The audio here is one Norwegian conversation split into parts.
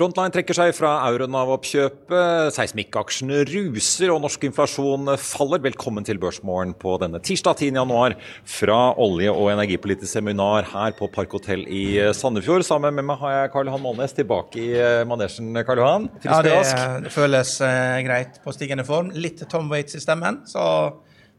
Frontline trekker seg fra Euronav-oppkjøpet. Seismikkaksjene ruser og norsk inflasjon faller. Velkommen til Børsmorgen på denne tirsdag 10.1 fra olje- og energipolitisk seminar her på Parkhotell i Sandefjord. Sammen med meg har jeg Karl Johan Målnes tilbake i manesjen, Karl Johan. Ja, det, det føles uh, greit på stigende form. Litt Tom Waits i stemmen. så...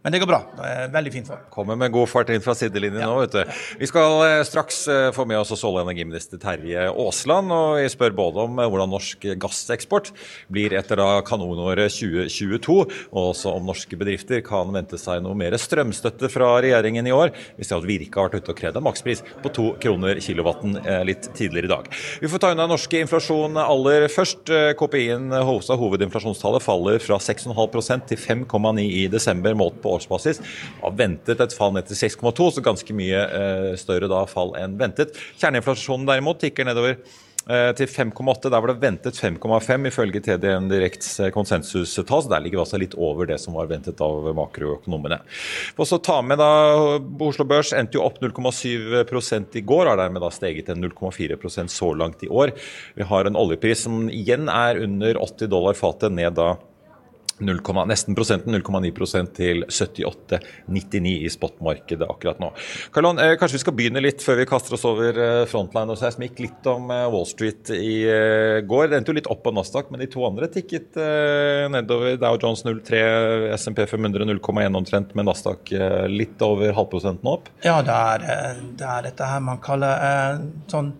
Men det går bra. Det er veldig fint form. Kommer med god fart inn fra sidelinjen ja. nå, vet du. Vi skal eh, straks eh, få med oss olje- og energiminister Terje Aasland. Og vi spør både om eh, hvordan norsk gasseksport blir etter da kanonåret 2022, og også om norske bedrifter kan vente seg noe mer strømstøtte fra regjeringen i år. Vi ser at Virke har vært ute og krevd en makspris på to kroner kilowatten litt tidligere i dag. Vi får ta unna norske inflasjon aller først. KPI-en, hovedinflasjonstallet, faller fra 6,5% til 5,9 i desember, målt på årsbasis. Har ventet et fall ned til 6,2, så ganske mye eh, større da fall enn ventet. Kjerneinflasjonen derimot tikker nedover eh, til 5,8. Der var det ventet 5,5 ifølge TDN Direkts eh, konsensustall. Der ligger vi altså litt over det som var ventet av makroøkonomene. For så ta med da, Oslo Børs endte jo opp 0,7 i går, har dermed da steget til 0,4% så langt i år. Vi har en oljepris som igjen er under 80 dollar fatet, ned da 0, nesten prosenten, 0,9% til 78,99 i spotmarkedet akkurat nå. Karlon, eh, kanskje vi skal begynne litt før vi kaster oss over eh, frontline og seismikk. Litt om eh, Wall Street i eh, går. Det endte jo litt opp på Nasdaq, men de to andre tikket eh, nedover. Dow Jones 0,3, SMP 500 0,1 omtrent, med Nasdaq eh, litt over halvprosenten opp. Ja, det er, det er, dette her man kaller sånn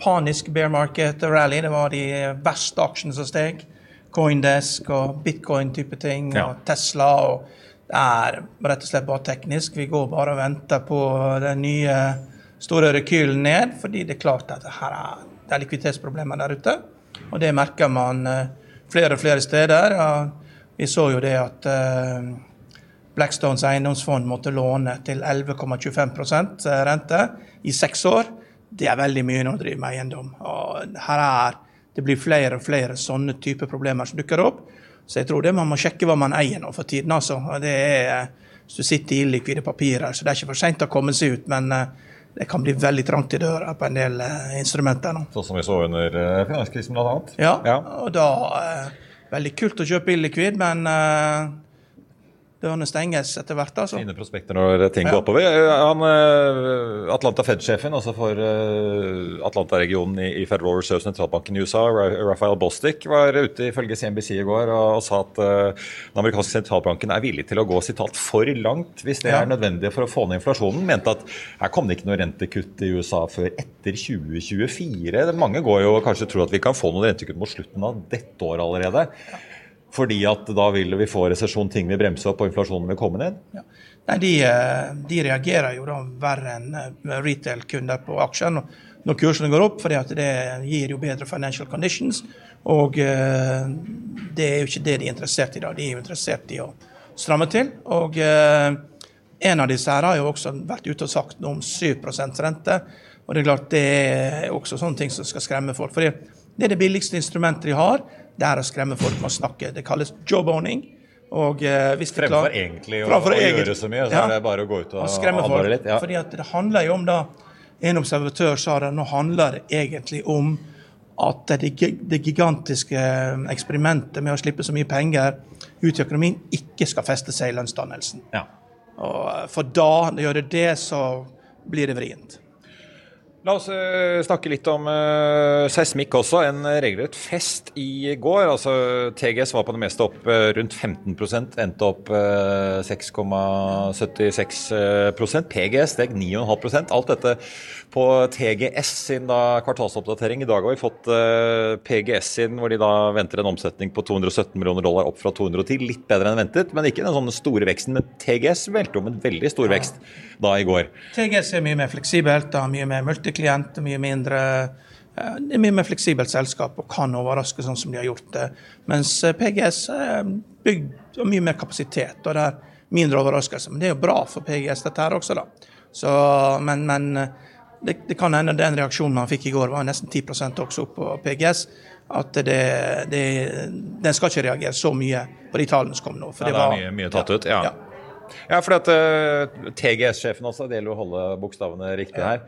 panisk bear market rally. Det var de verste aksjene som steg. Coindesk og bitcoin-type ting, ja. og Tesla. og Det er rett og slett bare teknisk. Vi går bare og venter på den nye store rekylen ned, fordi det er klart at her er, det er likviditetsproblemer der ute. Og det merker man uh, flere og flere steder. Og vi så jo det at uh, Blackstones eiendomsfond måtte låne til 11,25% rente i seks år. Det er veldig mye når du driver med eiendom. Og her er det blir flere og flere sånne type problemer som dukker opp. Så jeg tror det man må sjekke hva man eier nå for tiden. altså. Det er, Hvis du sitter i illikvide papirer, så det er ikke for seint å komme seg ut. Men eh, det kan bli veldig trangt i døra på en del eh, instrumenter nå. Sånn som vi så under eh, finanskrisen bl.a.? Ja, ja, og da Veldig kult å kjøpe illikvid, men dørene stenges etter hvert. altså. Fine prospekter når ting ja. går oppover. Han, eh, Atlanta Fed-sjefen altså for eh, Atlanta-regionen i Federal Reserve sentralbanken i USA, Raphael Bostic, var ute ifølge CNBC i går og, sa at uh, den amerikanske sentralbanken er villig til å gå sitat, for langt hvis det ja. er nødvendig for å få ned inflasjonen. Mente at her kom det ikke noe rentekutt i USA før etter 2024. Mange går jo og kanskje tror at vi kan få noen rentekutt mot slutten av dette året allerede. Ja. Fordi at da vil vi få resesjon, ting vil bremse opp og inflasjonen vil komme ned? Ja. Nei, de, eh, de, reagerer jo da verre enn eh, retail-kunder på aksjer når kursene går opp, for det gir jo bedre financial conditions. Og eh, det er jo ikke det de er interessert i da. De er jo interessert i å stramme til. Og en av disse her har jo også vært ute og sagt noe om 7% rente. Og det er klart det er også sånne ting som skal skremme folk. For det er det billigste instrumentet de har det er å skremme folk med å snakke. Det kalles jobowning. Og eh, hvis de Fremfor egentlig å, å gjøre så mye, så ja, er det bare å gå ut og, og skremme folk. Litt, ja. Fordi at det handler jo om da En observatør sa det, nå handler det egentlig om at det, det gigantiske eksperimentet med å slippe så mye penger ut i økonomien ikke skal feste seg i lønnsdannelsen. Ja. Og for da gjør det det, så blir det vrient. La oss uh, snakke litt om uh, seismikk også. En regelrett fest i går. Altså, TGS var på det meste opp uh, rundt 15% endte opp 6,76% PGS steg 9,5% Alt dette på TGS sin da, kvartalsoppdatering. I dag har vi fått PGS sin, hvor de da venter en omsetning på 217 millioner dollar, opp fra 210. Litt bedre enn ventet, men ikke den sånne store veksten. Men TGS velte om en veldig stor vekst da i går. TGS er mye mer fleksibelt, da, mye mer multiklient, mye mindre eh, det er mye mer fleksibelt selskap og kan overraske sånn som de har gjort det. Mens eh, PGS er bygd og mye mer kapasitet, og det er mindre overraskelse. Men det er jo bra for PGS, dette her også, da. Så, men, men det, det, kan hende den reaksjonen man fikk i går, var nesten 10% også opp på PGS. At det, det, den skal ikke reagere så mye på de tallene som kom nå. For ja, det, var, mye, mye tatt ut, ja. ja. Ja, for uh, eh, TGS-sjefen også, det gjelder å holde bokstavene riktig her.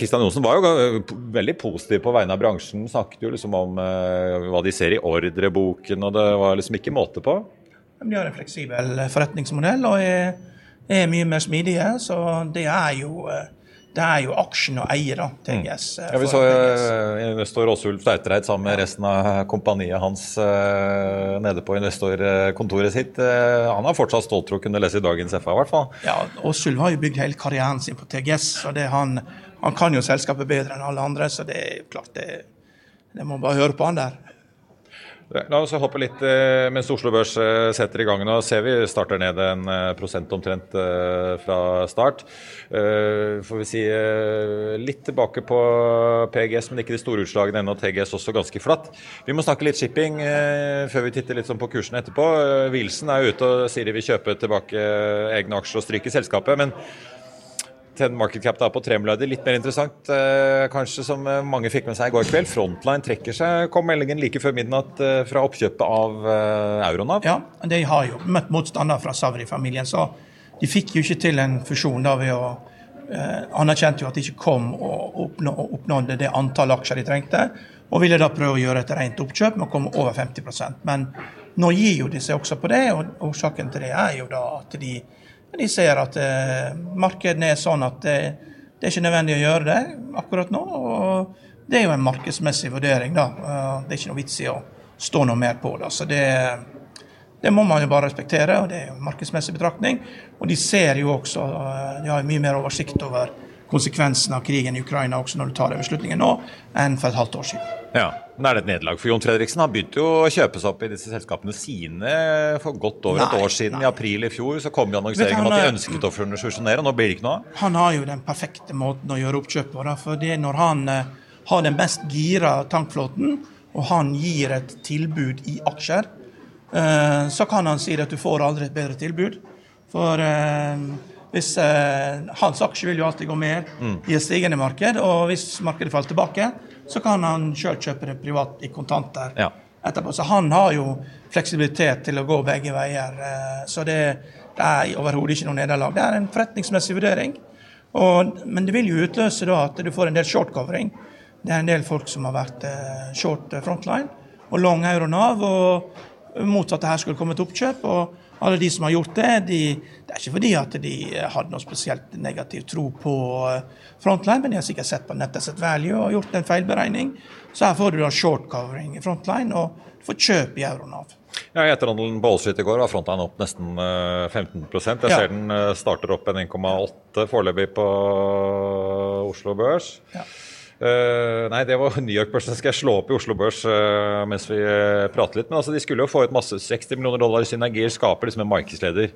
Kristian uh, Johnsen var jo uh, veldig positiv på vegne av bransjen. Snakket jo liksom om uh, hva de ser i ordreboken, og det var liksom ikke måte på. De har en fleksibel forretningsmodell og er, er mye mer smidige, så det er jo det er jo aksjen å eie, da, TGS. Mm. Ja, vi så uh, investor Åsulf Stautereid sammen med resten av kompaniet hans uh, nede på investorkontoret sitt. Uh, han har fortsatt til å kunne lese i dagens FA, i hvert fall. Ja, Åsulf har jo bygd hele karrieren sin på TGS, så det, han, han, kan jo selskapet bedre enn alle andre. Så det er klart det, det må bare høre på han der. La oss hoppe litt eh, mens Oslo Børs eh, setter i gang. Nå ser vi starter ned en eh, prosent omtrent fra start. Får vi si litt tilbake på PGS, men ikke de store utslagene ennå. TGS også ganske flatt. Vi må snakke litt shipping før vi titter litt sånn på kursene etterpå. Wilson er ute og sier de vil kjøpe tilbake egne aksjer og stryke selskapet. men til en market cap da på 3 milliarder. Litt mer interessant, eh, kanskje som eh, mange fikk med seg i går kveld. Frontline trekker seg, kom meldingen like før midnatt eh, fra oppkjøpet av Euronav. Ja, de har jo møtt motstander fra Savri-familien, så de fikk jo ikke til en fusjon da ved å anerkjente jo at de ikke kom og oppnå, oppnådde det antall aksjer de trengte, og ville da prøve å gjøre et rent oppkjøp med å komme over 50% Men nå gir jo de seg også på det, og årsaken til det er jo da at de de ser at eh, markedene er sånn at det, det, er ikke nødvendig å gjøre det akkurat nå. og Det er jo en markedsmessig vurdering. da. Det er ikke noe vits i å stå noe mer på det. Så det, det må man jo bare respektere, og det er jo en markedsmessig betraktning. Og de ser jo også, eh, de har mye mer oversikt over konsekvensen av krigen i Ukraina også når du tar beslutningen nå, enn for et halvt år siden. Ja, men Er det et nederlag for Jon Fredriksen? Han begynte jo å kjøpe seg opp i disse selskapene sine for godt over nei, et år siden. Nei. I april i fjor så kom jo annonseringen om at de ønsket å fusjonere, nå blir det ikke noe Han har jo den perfekte måten å gjøre oppkjøp på. For det når han uh, har den mest gira tankflåten, og han gir et tilbud i aksjer, uh, så kan han si at du får aldri et bedre tilbud. For uh, hvis, eh, hans aksje vil jo alltid gå mer mm. i et stigende marked, og hvis markedet faller tilbake, så kan han sjøl kjøpe det privat i kontanter ja. etterpå. Så han har jo fleksibilitet til å gå begge veier. Eh, så det, det er overhodet ikke noe nederlag. Det er en forretningsmessig vurdering. Og, men det vil jo utløse da at du får en del short-covering. Det er en del folk som har vært eh, short frontline og long euronav, og motsatt det her skulle komme et oppkjøp. og alle de som har gjort det, de, det er ikke fordi at de hadde noe spesielt negativ tro på eh, Frontline, men de har sikkert sett på Nettasset Value og gjort en feilberegning. Så her får du da short covering i Frontline, og du får kjøp i Euronav. Ja, I etterhandelen på Wall Street i går var Frontline opp nesten 15 Jeg Jeg ja. ser den eh, starter opp en 1,8 foreløpig på Oslo Børs. Ja. Uh, nei, det var New York-børsen. Skal jeg slå opp i Oslo Børs uh, mens vi uh, prater litt? Men altså, de skulle jo få ut masse 60 millioner dollar i synergier, skaper liksom en markedsleder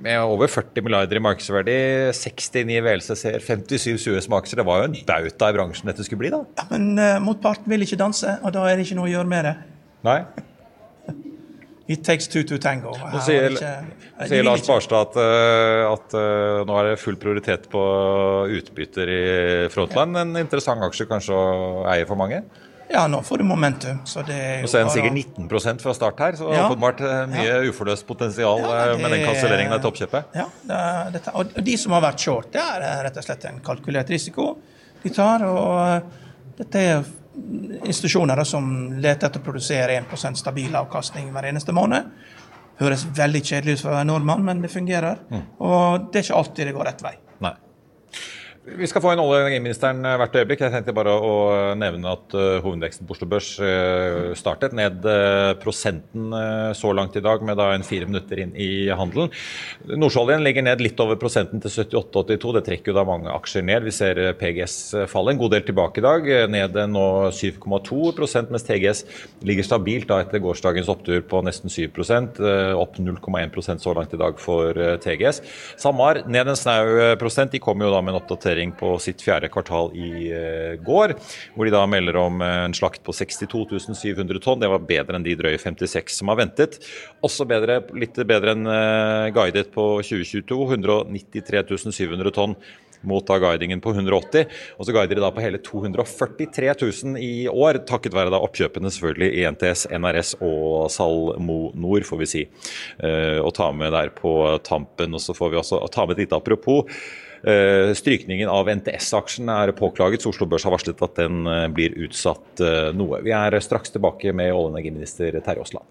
med over 40 milliarder i markedsverdi, 69 VLCC-er, 57 Suez-makser. Det var jo en bauta i bransjen dette skulle bli, da. Ja, Men motparten vil ikke danse, og da er det ikke noe å gjøre med det. Nei. It takes two to tango. Nå sier, ikke, sier Lars Barstad at, uh, at uh, nå er det full prioritet på utbytter i Frontland. En interessant aksje kanskje å eie for mange? Ja, nå får du momentum. Så det er og så er den sikkert 19 fra start her, så ja. åpenbart eh, mye ja. uforløst potensial ja, det, med den kanselleringen av toppkjøpet. Ja, det, det, og de som har vært short, det er rett og slett en kalkulert risiko de tar. og dette er institusjoner som leter etter å produsere 1% stabil avkastning hver eneste måned. Høres veldig kjedelig ut for en nordmann, men det fungerer. Mm. Og det er ikke alltid det går rett vei. Vi skal få en olje- og energiministeren eh, hvert øyeblikk. Jeg tenkte bare å nevne at uh, hovedveksten på Oslo Børs startet ned prosenten så langt i dag, med da en fire minutter inn i handelen. Nordsjøoljen ligger ned litt over prosenten til 78,82. Det trekker jo da mange aksjer ned. Vi ser PGS falle en god del tilbake i dag, ned nå 7,2% mens TGS ligger stabilt da etter gårsdagens opptur på nesten 7% opp 0,1% så langt i dag for TGS. SalMar ned en snau prosent. De kommer jo da med en oppdatering oppdatering på sitt fjerde kvartal i eh, går, hvor de da melder om en slakt på 62 700 tonn. Det var bedre enn de drøye 56 som har ventet. Også bedre, litt bedre enn eh, guidet på 2022, 193 700 tonn mot da guidingen på 180. Og så guider de da på hele 243 000 i år, takket være da oppkjøpene selvfølgelig i NTS, NRS og Salmo Nord, får vi si. Å ta med der på tampen. Og så får vi også ta med et lite apropos. Eh, strykningen av NTS-aksjen er påklaget, så Oslo Børs har varslet at den eh, blir utsatt eh, noe. Vi er straks tilbake med olje- og energiminister Terje Aasland.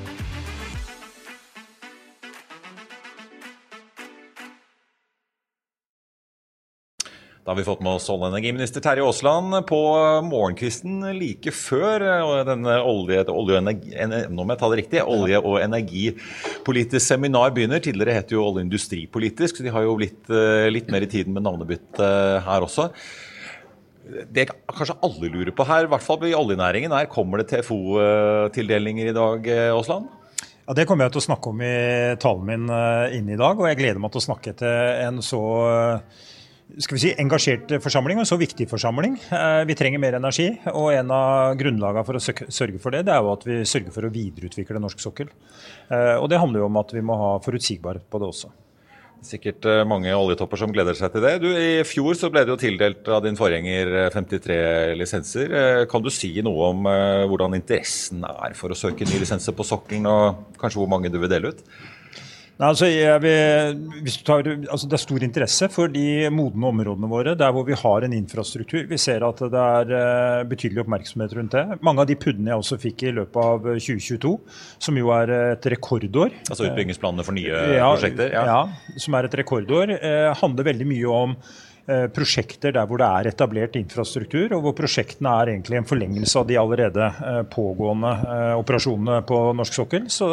Da har vi fått med oss olje- og energiminister Terje Aasland på morgenkvisten like før denne olje, olje, nå må jeg ta det riktig, olje- og energipolitisk seminar begynner. Tidligere het det jo oljeindustripolitisk, så de har jo blitt eh, litt mer i tiden med navnebytte her også. Det kanskje alle lurer på her, i hvert fall i oljenæringen, er kommer det TFO-tildelinger i dag, Aasland? Ja, Det kommer jeg til å snakke om i talen min eh, inne i dag, og jeg gleder meg til å snakke til en så skal vi si, engasjert forsamling og så viktig forsamling. Eh, vi trenger mer energi, og en av grunnlagene for å sørge for det, det er jo at vi sørger for å videreutvikle norsk sokkel. Eh, og det handler jo om at vi må ha forutsigbarhet på det også. Sikkert eh, mange oljetopper som gleder seg til det. Du, I fjor så ble det jo tildelt av din forgjenger 53 lisenser. Kan du si noe om hvordan interessen er for å søke nye lisenser på sokkelen, og kanskje hvor mange du vil dele ut? Nei, altså, vil, tar, altså, det er stor interesse for de modne områdene våre, der hvor vi har en infrastruktur. Vi ser at det er uh, betydelig oppmerksomhet rundt det. Mange av de PUD-ene jeg også fikk i løpet av 2022, som jo er et rekordår Altså utbyggingsplanene for nye ja, prosjekter? Ja. ja, som er et rekordår. Handler veldig mye om prosjekter der hvor det er etablert infrastruktur, og hvor prosjektene er egentlig en forlengelse av de allerede pågående operasjonene på norsk sokkel. Så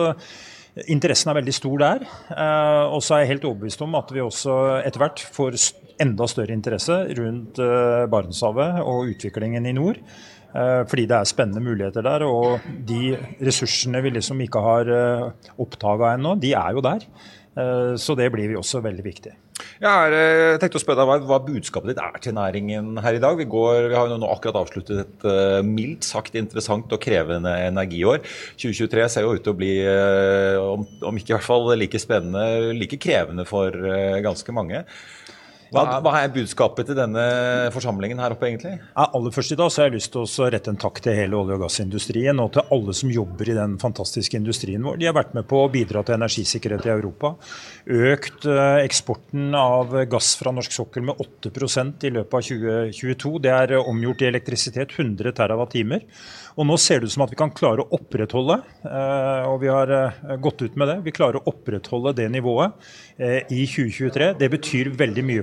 Interessen er veldig stor der. Eh, og så er jeg helt overbevist om at vi også etter hvert får enda større interesse rundt eh, Barentshavet og utviklingen i nord. Eh, fordi det er spennende muligheter der. Og de ressursene vi liksom ikke har oppdaga ennå, de er jo der. Så det blir vi også veldig viktig. Jeg, jeg tenkte å spørre deg hva, budskapet ditt er til næringen her i dag. Vi, går, vi har jo nå akkurat avsluttet et uh, mildt sagt interessant og krevende energiår. 2023 ser jo ut til å bli, uh, om, om, ikke i hvert fall like spennende, like krevende for ganske mange. Hva, hva, er budskapet til denne forsamlingen her oppe, egentlig? Ja, aller først i dag så har jeg lyst til å rette en takk til hele olje- og gassindustrien og til alle som jobber i den fantastiske industrien vår. De har vært med på å bidra til energisikkerhet i Europa. Økt eh, eksporten av gass fra norsk sokkel med 8% i løpet av 2022. Det er omgjort i elektrisitet 100 TWh. Og nå ser det ut som at vi kan klare å opprettholde, eh, og vi har eh, gått ut med det, vi klarer å opprettholde det nivået i 2023. Det betyr veldig mye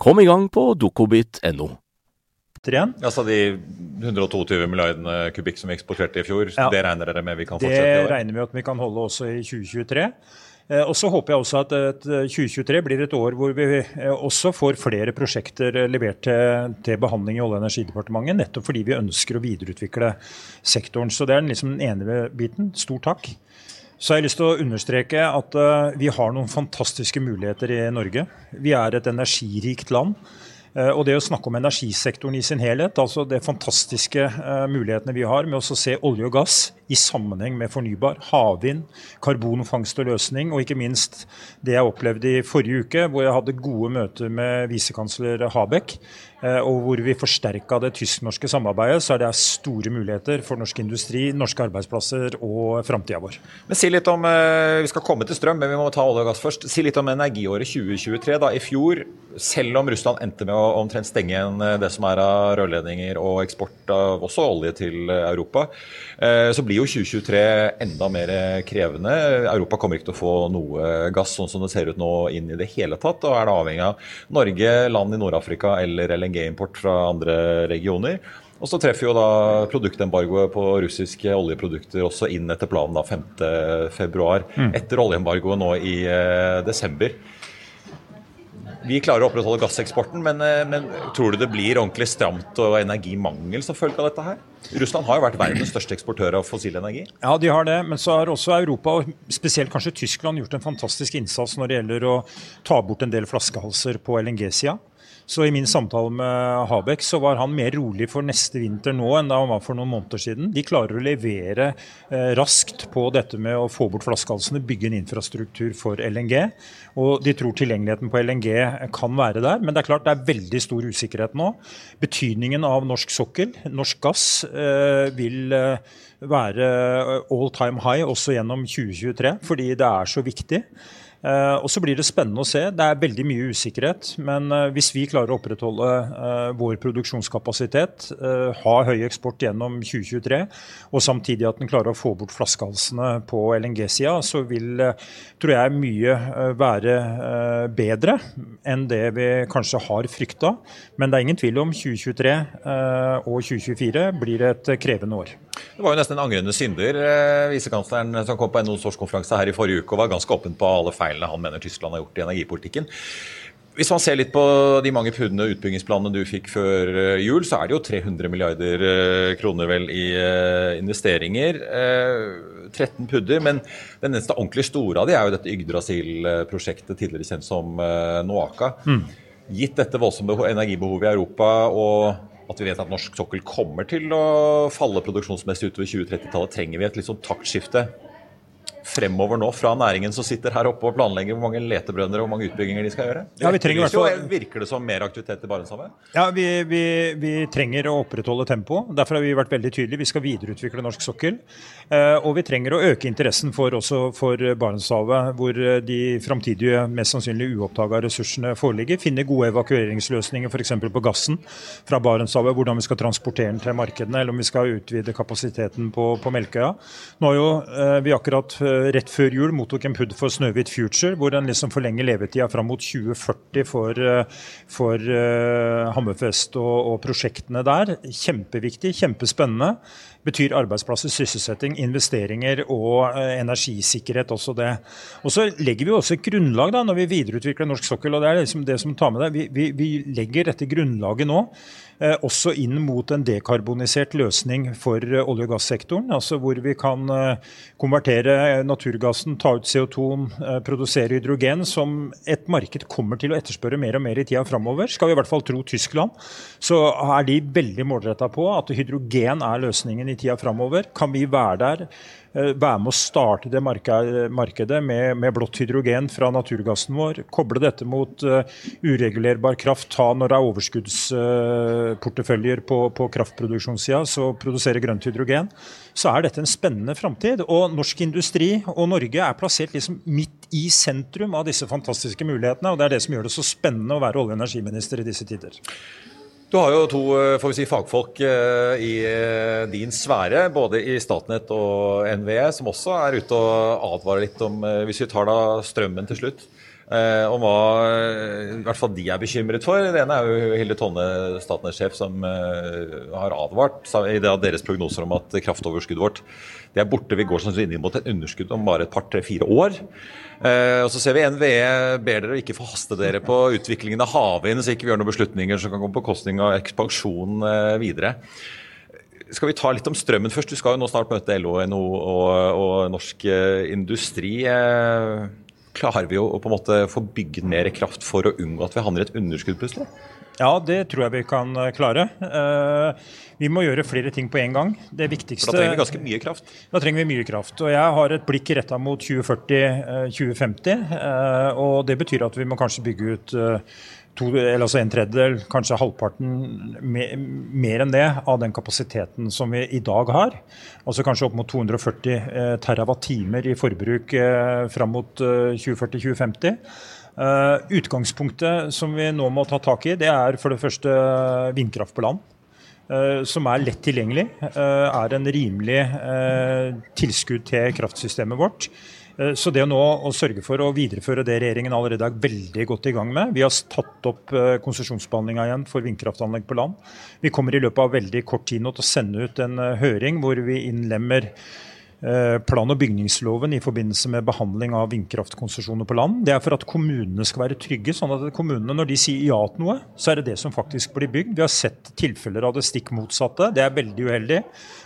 Kom i gang på dokobit.no. dukkobit.no. Altså de 122 milliardene kubikk som vi eksporterte i fjor, ja. det regner dere med vi kan fortsette i år? Det regner vi at vi kan holde også i 2023. Eh, og så håper jeg også at 2023 blir et år hvor vi eh, også får flere prosjekter levert til, til behandling i Olje- og energidepartementet, nettopp fordi vi ønsker å videreutvikle sektoren. Så det er liksom den ene biten. Stor takk. Så har jeg lyst til å understreke at uh, vi har noen fantastiske muligheter i Norge. Vi er et energirikt land. Uh, og det å snakke om energisektoren i sin helhet, altså de fantastiske uh, mulighetene vi har med å se olje og gass i sammenheng med fornybar, havvind, karbonfangst og -løsning, og ikke minst det jeg opplevde i forrige uke, hvor jeg hadde gode møter med visekansler Habeck, Eh, og hvor vi forsterka det tysk-norske samarbeidet, så er det store muligheter for norsk industri, norske arbeidsplasser og framtida vår. Men si litt om, eh, Vi skal komme til strøm, men vi må ta olje og gass først. Si litt om energiåret 2023. da. I fjor, selv om Russland endte med å omtrent stenge igjen eh, det som er av rørledninger og eksport av også olje til Europa, så blir jo 2023 enda mer krevende. Europa kommer ikke til å få noe gass sånn som det ser ut nå inn i det hele tatt. Og er det avhengig av Norge, land i Nord-Afrika eller LNG LNG-import fra andre regioner. Og så treffer jo da produktembargoet på russiske oljeprodukter også inn etter planen da 5.2. Mm. Etter oljeembargoet nå i eh, desember. Vi klarer å opprettholde gasseksporten, men, eh, men, tror du det blir ordentlig stramt og energimangel som følge av dette her? Russland har jo vært verdens største eksportør av fossil energi. Ja, de har det, men så har også Europa, og spesielt kanskje Tyskland, gjort en fantastisk innsats når det gjelder å ta bort en del flaskehalser på LNG-sida. Så i min samtale med Habek så var han mer rolig for neste vinter nå enn da han var for noen måneder siden. De klarer å levere eh, raskt på dette med å få bort flaskehalsene, bygge en infrastruktur for LNG. Og de tror tilgjengeligheten på LNG kan være der, men det er klart det er veldig stor usikkerhet nå. Betydningen av norsk sokkel, norsk gass, eh, vil eh, være all time high også gjennom 2023, fordi det er så viktig. Eh, og Så blir det spennende å se. Det er veldig mye usikkerhet. Men eh, hvis vi klarer å opprettholde eh, vår produksjonskapasitet, ha høy eksport gjennom 2023, og samtidig at den klarer å få bort flaskehalsene på LNG-sida, så vil tror jeg mye være bedre enn det vi kanskje har frykta. Men det er ingen tvil om 2023 og 2024 blir et krevende år. Det var jo nesten en angrende synder. Visekansleren som kom på NOs årskonferanse her i forrige uke og var ganske åpen på alle feil feilene han mener Tyskland har gjort i energipolitikken. Hvis man ser litt på de mange pundene utbyggingsplanene du fikk før eh, jul, så er det jo 300 milliarder eh, kroner vel i eh, investeringer. 13 pudder, men den eneste ordentlig store av de er jo dette Yggdrasil-prosjektet, tidligere kjent som Noaka. Mm. Gitt dette voldsomme energibehovet i Europa og at vi vet at norsk sokkel kommer til å falle produksjonsmessig utover 2030-tallet, trenger vi et litt sånn taktskifte fremover nå fra næringen som sitter her oppe og planlegger hvor mange letebrønner og hvor mange utbygginger de skal gjøre? Ja, vi trenger jo, Virker det som mer aktivitet i Barentshavet? Ja, vi, vi, vi, trenger å opprettholde tempoet. Derfor har vi vært veldig tydelige. Vi skal videreutvikle norsk sokkel. Eh, og vi trenger å øke interessen for, også for Barentshavet, hvor de framtidige, mest sannsynlig uoppdaga ressursene foreligger. Finne gode evakueringsløsninger f.eks. på gassen fra Barentshavet. Hvordan vi skal transportere den til markedene, eller om vi skal utvide kapasiteten på, på Melkøya. Nå har jo eh, vi akkurat eh, rett før jul mottok en PUD for Snøhvit Future, hvor den liksom forlenger levetida fram mot 2040 for, eh, for uh, Hammerfest og, og, prosjektene der. Kjempeviktig, kjempespennende. betyr arbeidsplasser, sysselsetting, investeringer og energisikkerhet også det. Og så legger vi også et grunnlag da, når vi videreutvikler norsk sokkel. og det er liksom det som tar med det. Vi, vi, vi legger dette grunnlaget nå Eh, også inn mot en dekarbonisert løsning for eh, olje- og gassektoren. Altså hvor vi kan eh, konvertere naturgassen, ta ut CO2, produsere hydrogen, som et marked kommer til å etterspørre mer og mer i tida framover. Skal vi i hvert fall tro Tyskland, så er de veldig målretta på at hydrogen er løsningen i tida framover. Kan vi være der? Eh, være med å starte det markedet med, med, blått hydrogen fra naturgassen vår. Koble dette mot uh, uregulerbar kraft. Ta når det er overskuddsporteføljer på, på kraftproduksjonssida, så produsere grønt hydrogen. Så er dette en spennende framtid. Og norsk industri og Norge er plassert liksom midt i sentrum av disse fantastiske mulighetene. og Det er det som gjør det så spennende å være olje- og energiminister i disse tider. Du har jo to eh, får vi si, fagfolk eh, i eh, din sfære, både i Statnett og NVE, som også er ute og advarer litt om, hvis vi tar da strømmen til slutt, om hva i hvert fall de er bekymret for. Det ene er jo Hilde Tonne, Statnetts sjef, som har advart i deres prognoser om at kraftoverskuddet vårt det er borte. Vi går sannsynligvis inn mot et underskudd om bare et par, tre, fire år. Eh, og så ser vi NVE ber dere ikke forhaste dere på utviklingen av havvind, så ikke vi gjør noen beslutninger som kan gå på bekostning av ekspansjon eh, videre. Skal vi ta litt om strømmen først? Du skal jo nå snart møte LO, NHO og, og norsk eh, industri. Klarer vi å på en måte få bygget mer kraft for å unngå at vi havner i et underskudd plutselig? Ja, det tror jeg vi kan klare. Vi må gjøre flere ting på en gang. Det viktigste For Da trenger vi ganske mye kraft? Da trenger vi mye kraft. Og jeg har et blikk retta mot 2040-2050. Eh, eh, og det betyr at vi må kanskje bygge ut eh, to, altså en tredjedel, kanskje halvparten mer enn det av den kapasiteten som vi i dag har. Altså kanskje opp mot 240 TWh i forbruk fram mot 2040-2050. utgangspunktet som vi nå må ta tak i, det er for det første vindkraft på land. Eh, som er lett tilgjengelig, eh, er en rimelig eh, tilskudd til kraftsystemet vårt. Så det nå å sørge for å videreføre det regjeringen allerede er veldig godt i gang med Vi har tatt opp konsesjonsbehandlinga igjen for vindkraftanlegg på land. Vi kommer i løpet av veldig kort tid nå til å sende ut en høring hvor vi innlemmer Eh, plan- og bygningsloven i forbindelse med behandling av vindkraftkonsesjoner på land. Det er for at kommunene skal være trygge. sånn at kommunene, Når de sier ja til noe, så er det det som faktisk blir bygd. Vi har sett tilfeller av det stikk motsatte. Det er veldig uheldig.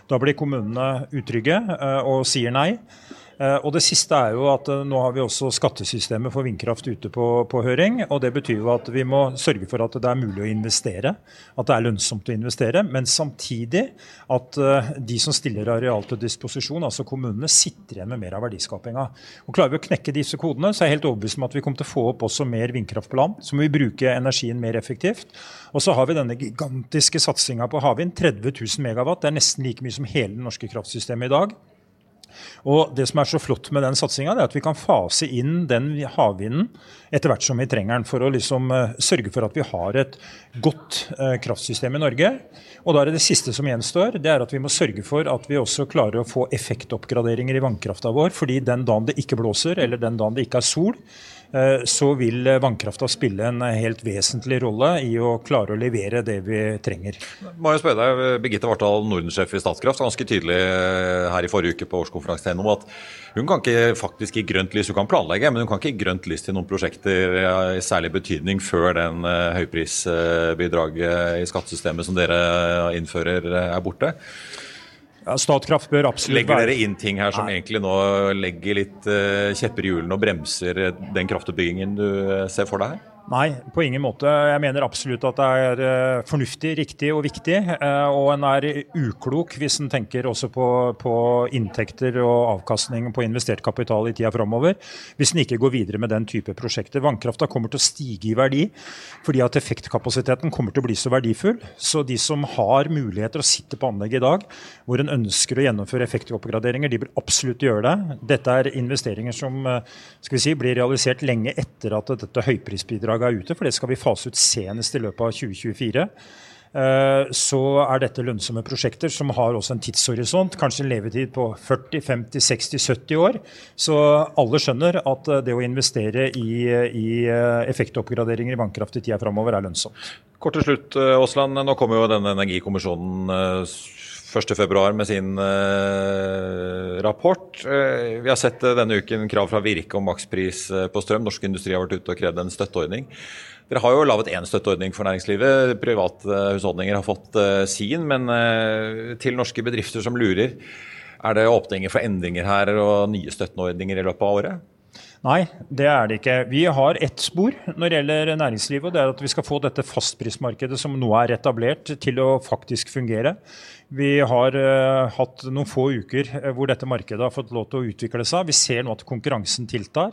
Da blir kommunene utrygge eh, og sier nei. Eh, og Det siste er jo at eh, nå har vi også skattesystemet for vindkraft ute på, på, høring. og Det betyr jo at vi må sørge for at det er mulig å investere, at det er lønnsomt å investere. Men samtidig at eh, de som stiller areal til disposisjon, altså kommunene, sitter igjen med mer av verdiskapinga. Og Klarer vi å knekke disse kodene, så er jeg helt overbevist om at vi kommer til å få opp også mer vindkraft på land. Så må vi bruke energien mer effektivt. Og så har vi denne gigantiske satsinga på havvind. 30 000 megawatt. Det er nesten like mye som hele det norske kraftsystemet i dag. Og Det som er så flott med den satsinga, er at vi kan fase inn den havvinden etter hvert som vi trenger den, for å liksom uh, sørge for at vi har et godt uh, kraftsystem i Norge. Og da er det det siste som gjenstår, det er at vi må sørge for at vi også klarer å få effektoppgraderinger i vannkrafta vår. fordi den dagen det ikke blåser, eller den dagen det ikke er sol, Eh, så vil vannkrafta spille en helt vesentlig rolle i å klare å levere det vi trenger. Må jeg spørre deg, Birgitte Vartdal, Nordensjef i Statkraft, ganske tydelig eh, her i forrige uke på årskonferansen NHO at hun kan ikke faktisk gi grønt lys. Hun kan planlegge, men hun kan ikke gi grønt lys til noen prosjekter i særlig betydning før den eh, høyprisbidraget i skattesystemet som dere innfører er borte. Ja, Statkraft bør absolutt Legger dere inn ting her som Nei. egentlig nå legger litt uh, kjepper i hjulene og bremser den kraftutbyggingen du uh, ser for deg her? Nei, på ingen måte. Jeg mener absolutt at det er uh, fornuftig, riktig og viktig. Uh, og en er uklok hvis en tenker også på, på, inntekter og avkastning på investert kapital i tida framover. Hvis en ikke går videre med den type prosjekter. Vannkrafta kommer til å stige i verdi fordi at effektkapasiteten kommer til å bli så verdifull. Så de som har muligheter og sitter på anlegget i dag hvor en ønsker å gjennomføre effektoppgraderinger, de bør absolutt gjøre det. Dette er investeringer som uh, skal vi si, blir realisert lenge etter at dette høyprisbidraget er ute, for det skal vi fase ut senest i løpet av 2024 eh, så er dette lønnsomme prosjekter som har også en tidshorisont, kanskje en levetid på 40-50-60-70 år. Så alle skjønner at eh, det å investere i, i eh, effektoppgraderinger i vannkraft i tida framover er lønnsomt. Kort til slutt, Aasland. Nå kommer jo denne energikommisjonen 1.2 med sin eh, rapport. Eh, vi har sett uh, denne uken krav fra Virke om makspris på strøm. Norsk industri har vært ute og krevd en støtteordning. Dere har jo laget én støtteordning for næringslivet. Private husholdninger har fått sin. Men til norske bedrifter som lurer, er det åpninger for endringer her og nye støtteordninger i løpet av året? Nei, det er det ikke. Vi har ett spor når det gjelder næringslivet. og Det er at vi skal få dette fastprismarkedet som nå er etablert, til å faktisk fungere. Vi har uh, hatt noen få uker eh, hvor dette markedet har fått lov til å utvikle seg. Vi ser nå at konkurransen tiltar.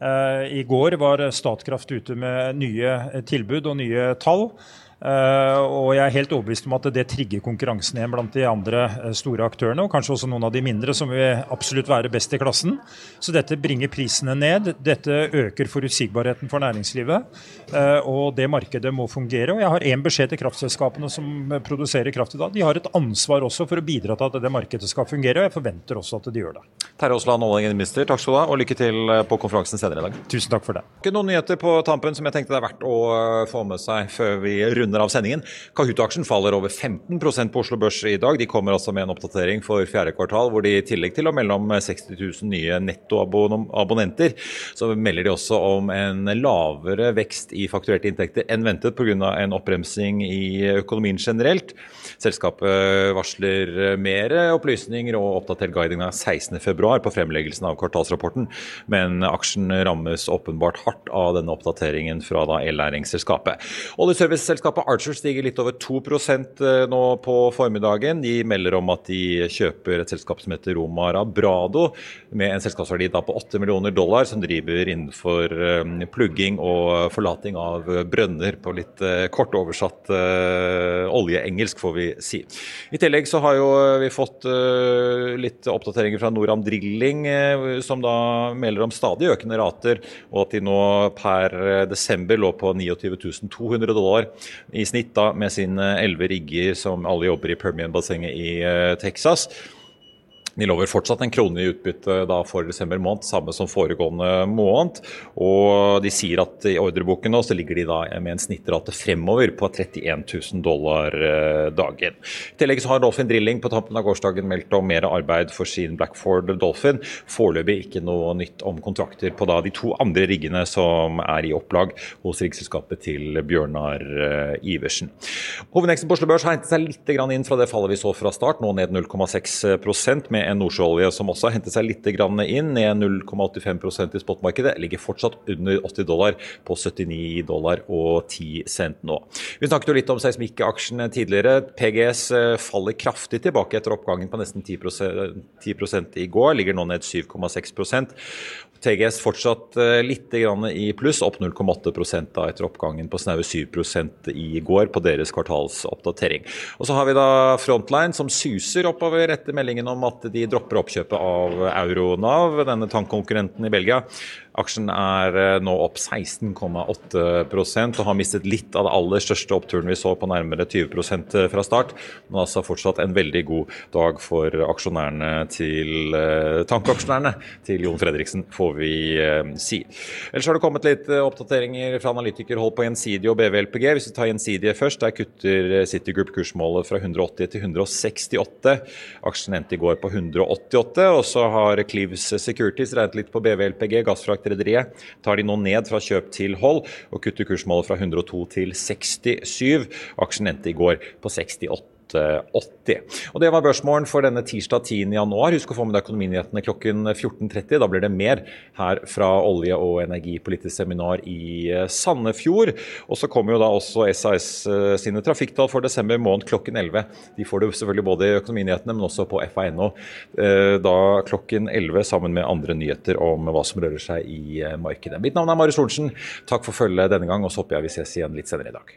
Uh, I går var Statkraft ute med nye tilbud og nye tall. Uh, og jeg er helt overbevist om at det trigger konkurransen igjen blant de andre uh, store aktørene, og kanskje også noen av de mindre som vil absolutt være best i klassen. Så dette bringer prisene ned. Dette øker forutsigbarheten for næringslivet. Uh, og det markedet må fungere. Og jeg har én beskjed til kraftselskapene som produserer kraft i dag. De har et ansvar også for å bidra til at det markedet skal fungere, og jeg forventer også at de gjør det. Terje Aasland, olje- og minister, takk skal du ha, og lykke til på konferansen senere i dag. Tusen takk for det. Ikke noen nyheter på tampen som jeg tenkte det er verdt å få med seg før vi runder runder av sendingen. Kahoot-aksjen faller over 15% på Oslo Børs i dag. De kommer altså med en oppdatering for fjerde kvartal, hvor de i tillegg til å melde om 60 000 nye nettoabonnenter, så melder de også om en lavere vekst i fakturerte inntekter enn ventet pga. en oppbremsing i økonomien generelt. Selskapet varsler mer opplysninger og oppdatert guiding av 16.2 på fremleggelsen av kvartalsrapporten, men aksjen rammes åpenbart hardt av denne oppdateringen fra da el-læringsselskapet. Oljeserviceselskapet Selskapet Archer stiger litt over 2 eh, nå på formiddagen. De melder om at de kjøper et selskap som heter Romara Brado, med en selskapsverdi på 8 millioner dollar, som driver innenfor eh, plugging og forlating av brønner, på litt eh, kort oversatt oljeengelsk, får vi si. I tillegg så har jo vi fått litt oppdateringer fra Noram Drilling, som da melder om stadig økende rater, og at de nå per desember lå på 29 200 dollar i snitt da, med sine elleve rigger som alle jobber i Permian-bassenget i uh, Texas. De lover fortsatt en krone i utbytte da for desember måned, samme som foregående måned. Og de sier at i ordreboken nå så ligger de da med en snittrate fremover på 31 000 dollar eh, dagen. I tillegg så har Dolphin Drilling på tampen av gårsdagen meldt om mer arbeid for sin Blackford Dolphin. Foreløpig ikke noe nytt om kontrakter på da de to andre riggene som er i opplag hos riggselskapet til Bjørnar eh, Iversen. Hovedveksten på Oslo Børs hentet seg litt inn fra det fallet vi så fra start, nå ned 0,6% med en nordsjøolje som også har hentet seg litt inn, ned 0,85% i spotmarkedet. Ligger fortsatt under 80 dollar, på 79 dollar og 10 cent nå. Vi snakket jo litt om seismikkaksjene tidligere. PGS eh, faller kraftig tilbake etter oppgangen på nesten 10, 10 i går, ligger nå ned 7,6 TGS fortsatt eh, litt i pluss, opp 0,8% etter oppgangen på snaue 7% i går på deres kvartalsoppdatering. Og Så har vi da Frontline som suser oppover etter meldingen om at de dropper oppkjøpet av Euronav, denne tankkonkurrenten i Belgia. Aksjen er eh, nå opp 16,8% og har mistet litt av det aller største oppturen vi så på nærmere 20 eh, fra start. Men altså fortsatt en veldig god dag for aksjonærene til tankeaksjonærene tankaksjonærene til Jon Fredriksen, får vi si. Ellers har det kommet litt oppdateringer fra analytikerhold på Gjensidige og BVLPG. Hvis vi tar Gjensidige først, der kutter Citigroup kursmålet fra 180 til 168. Aksjen endte i går på 188. Og så har Clives Securities regnet litt på BVLPG, gassfrakt Rederiet tar de nå ned fra kjøp til hold, og kutter kursmålet fra 102 til 67. Aksjen endte i går på 68. 80. Og Det var børsmålen for denne tirsdag 10. januar. Husk å få med deg økonominyhetene klokken 14.30. Da blir det mer her fra olje- og energipolitisk seminar i eh, Sandefjord. Og så kommer jo da også SAS eh, sine trafikktall for desember måned klokken 11. De får det selvfølgelig både i økonominyhetene, men også på FA.no eh, da klokken 11 sammen med andre nyheter om hva som rører seg i markedet. Mitt navn er Marius Thorensen. Takk for følget denne gang, og så håper jeg vi ses igjen litt senere i dag.